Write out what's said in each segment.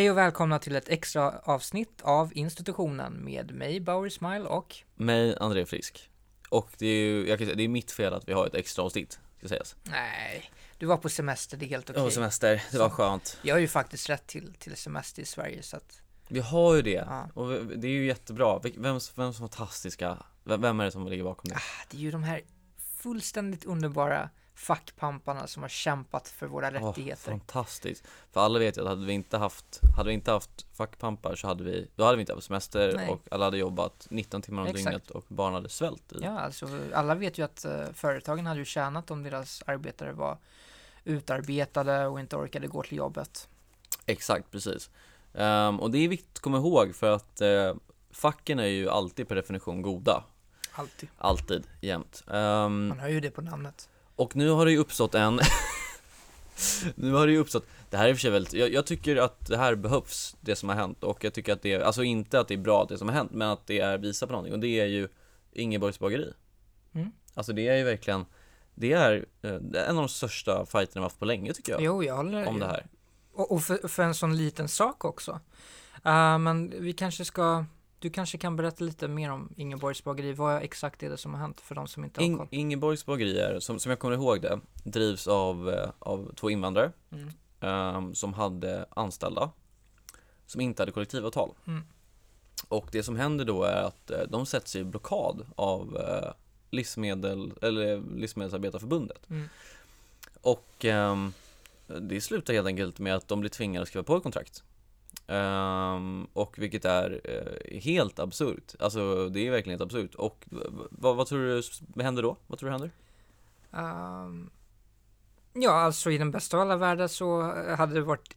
Hej och välkomna till ett extra avsnitt av institutionen med mig Bauer Smile och Mig, André Frisk. Och det är ju, jag kan säga, det är mitt fel att vi har ett extra avsnitt, ska sägas. Nej, du var på semester, det är helt okej. Okay. semester, det var skönt. Jag har ju faktiskt rätt till, till semester i Sverige så att Vi har ju det, ja. och det är ju jättebra. Vem, vem som fantastiska, vem är det som ligger bakom det? Ah, det är ju de här fullständigt underbara fackpamparna som har kämpat för våra rättigheter. Oh, fantastiskt. För alla vet ju att hade vi inte haft, hade vi inte haft fackpampar så hade vi, då hade vi inte haft semester Nej. och alla hade jobbat 19 timmar om Exakt. dygnet och barn hade svält i. Ja, alltså alla vet ju att uh, företagen hade ju tjänat om deras arbetare var utarbetade och inte orkade gå till jobbet. Exakt, precis. Um, och det är viktigt att komma ihåg för att uh, facken är ju alltid per definition goda. Alltid. Alltid, jämt. Um, Man hör ju det på namnet. Och nu har det ju uppstått en Nu har det ju uppstått, det här är i och för sig väldigt, jag, jag, tycker att det här behövs, det som har hänt. Och jag tycker att det, alltså inte att det är bra det som har hänt, men att det är visar på någonting. Och det är ju Ingeborgs bageri mm. Alltså det är ju verkligen, det är eh, en av de största fighterna vi haft på länge tycker jag. Jo, jag håller Om det här. Och, och för, för, en sån liten sak också. Uh, Men vi kanske ska du kanske kan berätta lite mer om Ingeborgs bageri. Vad exakt är det som har hänt för de som inte har koll? In, Ingeborgs bageri är, som, som jag kommer ihåg det, drivs av, eh, av två invandrare mm. um, som hade anställda som inte hade kollektivavtal. Mm. Och det som händer då är att uh, de sätts i blockad av uh, livsmedel, eller Livsmedelsarbetarförbundet. Mm. Och um, det slutar helt enkelt med att de blir tvingade att skriva på ett kontrakt. Um, och vilket är uh, helt absurt. Alltså det är verkligen helt absurt. Och vad, tror du händer då? Vad tror du händer? Um, ja, alltså i den bästa av alla världar så hade det varit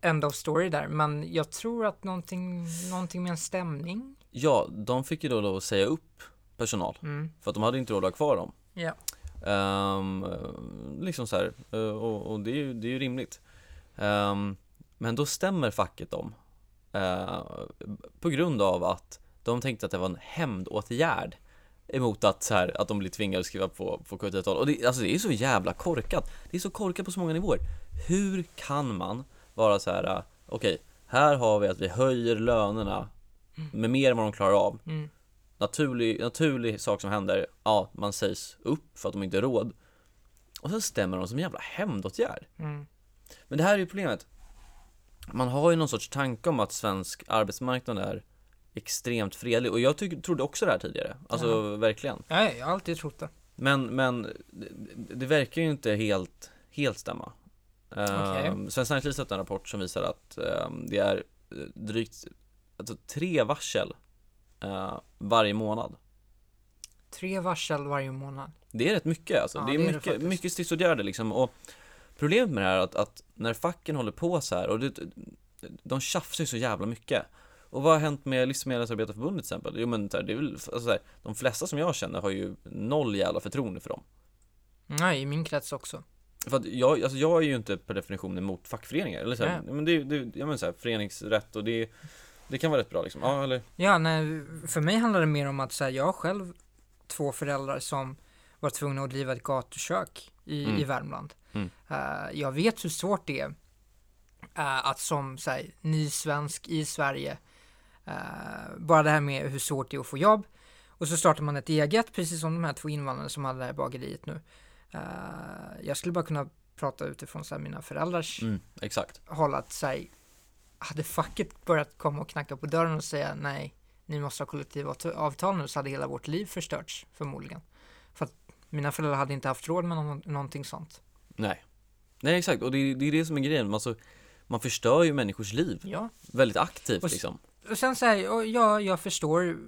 end of story där. Men jag tror att någonting, någonting med en stämning. Ja, de fick ju då lov att säga upp personal. Mm. För att de hade inte råd att ha kvar dem. Ja. Um, liksom så här, uh, och, och, det är ju, det är ju rimligt. Um, men då stämmer facket dem eh, på grund av att de tänkte att det var en hämndåtgärd emot att, så här, att de blir tvingade att skriva på, på kollektivavtal. Och det, alltså det är så jävla korkat. Det är så korkat på så många nivåer. Hur kan man vara så här, okej, okay, här har vi att vi höjer lönerna med mer än vad de klarar av. Mm. Naturlig, naturlig sak som händer, ja, man sägs upp för att de inte har råd. Och sen stämmer de som en jävla hämndåtgärd. Mm. Men det här är ju problemet man har ju någon sorts tanke om att svensk arbetsmarknad är extremt fredlig och jag tyck, trodde också det här tidigare, alltså ja. verkligen. Nej, jag har alltid trott det. Men, men det, det verkar ju inte helt, helt stämma. Okay. Um, Svenskt Näringsliv släppte en rapport som visar att um, det är eh, drygt alltså, tre varsel uh, varje månad. Tre varsel varje månad? Det är rätt mycket alltså. Ja, det är, det är mycket, det mycket stridsåtgärder liksom. Och Problemet med det här är att, att när facken håller på så här och det, de tjafsar ju så jävla mycket. Och vad har hänt med Livsmedelsarbetarförbundet till exempel? Jo men det är väl, alltså, så här, de flesta som jag känner har ju noll jävla förtroende för dem. Nej, i min krets också. För att jag, alltså jag är ju inte per definition emot fackföreningar, eller så här, men det, det, jag menar så här, föreningsrätt och det, det kan vara rätt bra liksom, ja eller? Ja, nej, för mig handlar det mer om att så här, jag har själv två föräldrar som var tvungna att driva ett gatukök i, mm. i Värmland. Mm. Uh, jag vet hur svårt det är uh, att som så här, ny svensk i Sverige, uh, bara det här med hur svårt det är att få jobb. Och så startar man ett eget, precis som de här två invandrarna som hade det här bageriet nu. jag skulle bara kunna prata utifrån så här, mina föräldrars mm, exakt. håll att säga hade facket börjat komma och knacka på dörren och säga nej, ni måste ha kollektivavtal nu så hade hela vårt liv förstörts förmodligen. För att mina föräldrar hade inte haft råd med någon, någonting sånt. Nej. Nej exakt, och det är, det är det som är grejen. Alltså, man förstör ju människors liv. Ja. Väldigt aktivt och, liksom. Och sen säger ja, jag förstår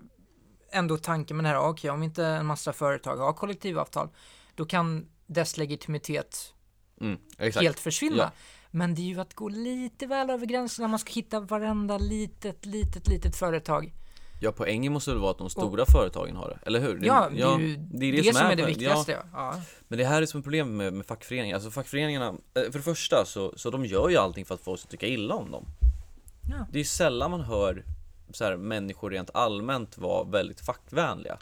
ändå tanken med det här. Okej, okay, om inte en massa företag har kollektivavtal, då kan dess legitimitet mm, helt försvinna. Ja. Men det är ju att gå lite väl över gränsen när man ska hitta varenda litet, litet, litet företag Ja, poängen måste väl vara att de stora och, företagen har det, eller hur? Det, ja, ja, det är ju det, är det, det som, är, är det viktigaste. Ja. ja. Men det här är som problem med, med fackföreningar. Alltså fackföreningarna, eh, för det första så, så de gör ju allting för att folk ska tycka illa om dem. Ja. Det är sällan man hör så här, människor rent allmänt vara väldigt fackvänliga.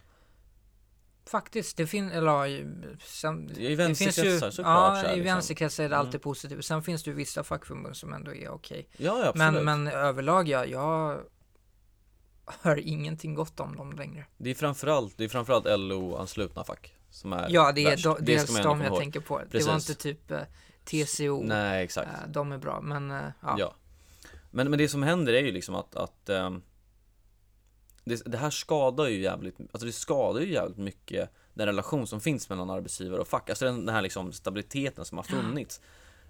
Faktiskt, det finns, eller ja, i- sen, I det finns ju, såklart. så ja, här, i vänsterkretsar är det Mm. alltid positivt. Sen finns det ju vissa fackförbund som ändå är okej. Ja, ja, absolut. Men, men överlag, ja, jag hör ingenting gott om dem längre. Det är framförallt, det är framförallt LO-anslutna fack som är Ja, det är de, Det dels de jag ihåg. tänker på. Det Precis. var inte typ eh, TCO. Nej, exakt. Eh, de är bra, men eh, ja. Ja. Men, men det som händer är ju liksom att, att ehm, det, det här skadar ju jävligt, alltså det skadar ju jävligt mycket den relation som finns mellan arbetsgivare och fack. Alltså den, den här liksom stabiliteten som har funnits.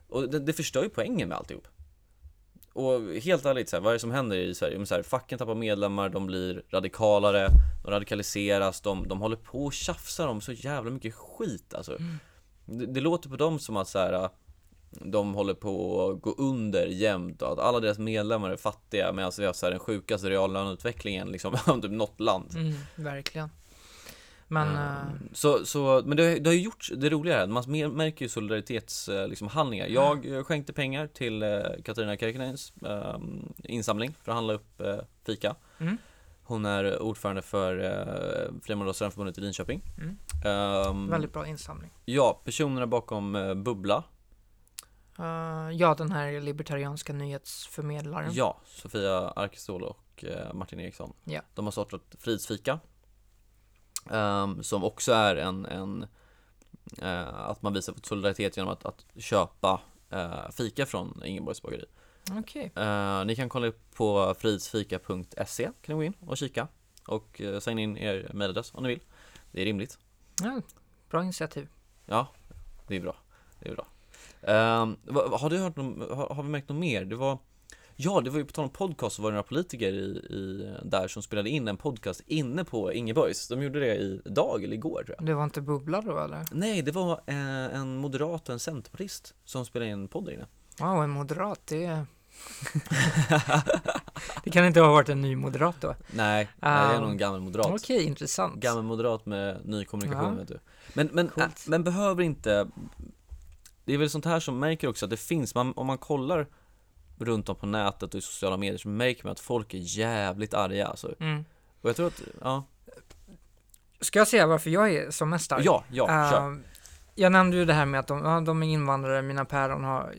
Och det, det förstör ju poängen med alltihop. Och helt ärligt, så här, vad är det som händer i Sverige? Men så här, facken tappar medlemmar, de blir radikalare, de radikaliseras, de, de håller på och tjafsar om så jävla mycket skit alltså. Det, det låter på dem som att så här, de håller på att gå under jämt och att alla deras medlemmar är fattiga medan vi har så här, den sjukaste reallöneutvecklingen liksom av typ något land. Mm, verkligen. Men, Mm. Så, så, men det, det har ju gjorts, det roliga är att man märker ju solidaritets eh, liksom, handlingar. Jag eh, skänkte pengar till Katarina Kärkenens eh, insamling för att handla upp eh, fika. Mm. Hon är ordförande för eh, Frimod och Studentförbundet i Linköping. Mm. Ehm, väldigt bra insamling. Ja, personerna bakom eh, Bubbla. Eh, ja, den här libertarianska nyhetsförmedlaren. Ja, Sofia Arkestål och Martin Eriksson. Ja. De har startat Fridsfika. Ehm, som också är en, en eh, att man visar solidaritet genom att, att köpa eh, fika från Ingeborgs bageri. Okej. Eh, ni kan kolla upp på fridsfika.se kan ni gå in och kika och uh, signa in er mailadress om ni vill. Det är rimligt. Ja, bra initiativ. Ja, det är bra. Det är bra. Ehm, har du hört har, har vi märkt något mer? Det var Ja, det var ju på tal om podcast så var det några politiker i, i, där som spelade in en podcast inne på Ingeborgs. De gjorde det idag eller igår tror jag. Det var inte Bubbla då eller? Nej, det var eh, en moderat och en centerpartist som spelade in en podd inne. Wow, en moderat, det är... det kan inte ha varit en ny moderat då? Nej, nej det är nog en gammal moderat. Okej, intressant. Gammal moderat med ny kommunikation Ja. vet du. Men, men, äh, men behöver inte Det är väl sånt här som märker också att det finns, man, om man kollar runt om på nätet och i sociala medier så märker man att folk är jävligt arga alltså. Mm. Och jag tror att, ja, Ska jag säga varför jag är som mest arg? ja, ja, kör. Ehm, jag nämnde ju det här med att de, ja, de är invandrare, mina päron har,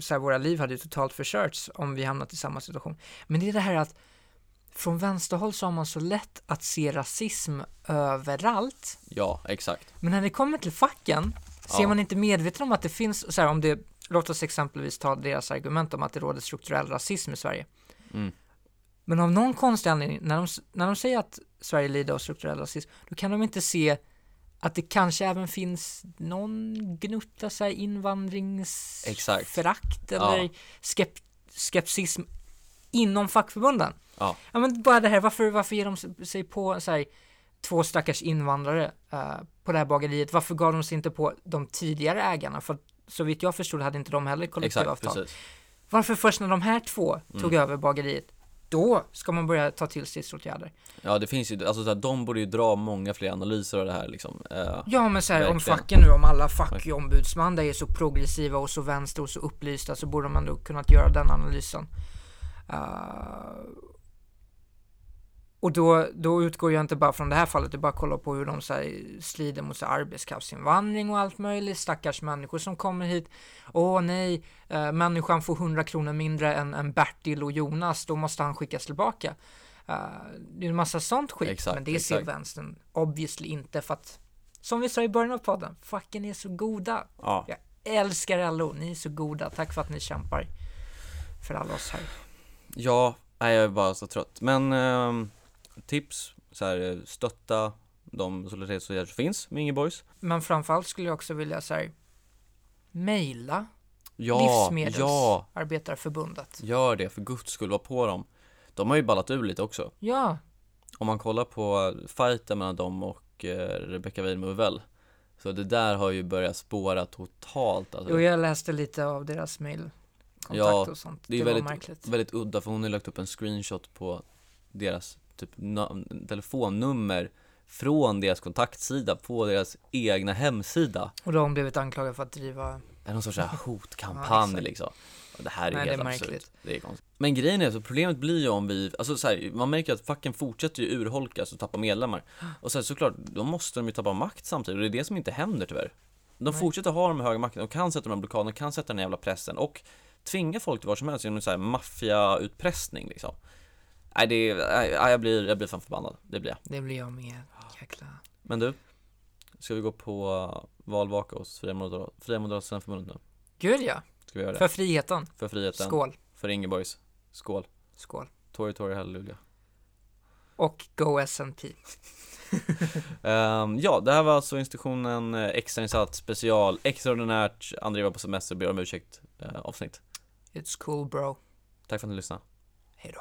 så här, våra liv hade ju totalt förstörts om vi hamnat i samma situation. Men det är det här att från vänsterhåll så har man så lätt att se rasism överallt. Ja, exakt. Men när det kommer till facken så är Ja. man inte medveten om att det finns, så här, om det, låt oss exempelvis ta deras argument om att det råder strukturell rasism i Sverige. Mm. Men av någon konstig anledning, när de, när de säger att Sverige lider av strukturell rasism, då kan de inte se att det kanske även finns någon gnutta så här invandringsförakt eller Ja. skep, skepsism inom fackförbunden. Ja. ja men bara det här, varför, varför ger de sig på så här, två stackars invandrare eh, på det här bageriet? Varför gav de sig inte på de tidigare ägarna? För att, så vitt jag förstod hade inte de heller Exakt, kollektivavtal. precis. Varför först när de här två tog Mm. över bageriet, då ska man börja ta till stridsåtgärder? Ja, det finns ju, alltså så här, de borde ju dra många fler analyser av det här liksom. Eh, Ja men så här, om facken nu, om alla fackombudsman där är så progressiva och så vänster och så upplysta så borde man då kunnat göra den analysen. Uh, och då, då utgår jag inte bara från det här fallet, det är bara att kolla på hur de så här, slider mot så här, arbetskraftsinvandring och allt möjligt, stackars människor som kommer hit. Åh nej, uh, människan får 100 kronor mindre än, än Bertil och Jonas, då måste han skickas tillbaka. Uh, det är en massa sånt skit, Exakt, men det ser exakt. vänstern obviously inte för att som vi sa i början av podden, facken är så goda. ja. Jag älskar LO, ni är så goda. Tack för att ni kämpar för alla oss här. Ja, nej, jag är bara så trött. Men ehm, tips, så här, eh, stötta de solidaritetsåtgärder som finns med Ingeborgs. Men framförallt skulle jag också vilja säga mejla Ja, ja, Livsmedelsarbetarförbundet. gör det för guds skull, var på dem. De har ju ballat ur lite också. Ja, Om man kollar på fighten mellan dem och eh, Rebecca Weidmo Så det där har ju börjat spåra totalt alltså. jo, jag läste lite av deras mejlkontakt Ja, och sånt. det är Det, väldigt-. Väldigt udda för hon har lagt upp en screenshot på deras typ telefonnummer från deras kontaktsida på deras egna hemsida. Och då har hon blivit anklagad för att driva, Är någon sorts hotkampanj Ja, exakt. liksom. Det här är Nej, det helt är absurt. Det är konstigt. Men grejen är så, problemet blir ju om vi, alltså så här, man märker att facken fortsätter ju urholkas och tappa medlemmar. Och så här, såklart, då måste de ju tappa makt samtidigt och det är det som inte händer tyvärr. De Nej. fortsätter ha de höga makten, de kan sätta de här blockaderna, de kan sätta den här jävla pressen och tvinga folk till vad som helst genom så här maffiautpressning liksom. Nej, det är, nej, jag blir, jag blir fan förbannad, det blir jag. Det blir jag med. Jäkla. Men du, ska vi gå på valvaka hos Fria Moderat- Fria Moderata Studentförbundet nu? Gud ja. Ska vi göra det? För friheten. För friheten, Skål. för Ingeborgs, skål. Skål. Tory Tory halleluja. Och Go S&P. Ehm, ja, det här var alltså institutionen eh, extrainsatt special, extraordinärt, André var på semester, ber om ursäkt, eh, avsnitt. It's cool bro. Tack för att ni lyssnade. Hej då.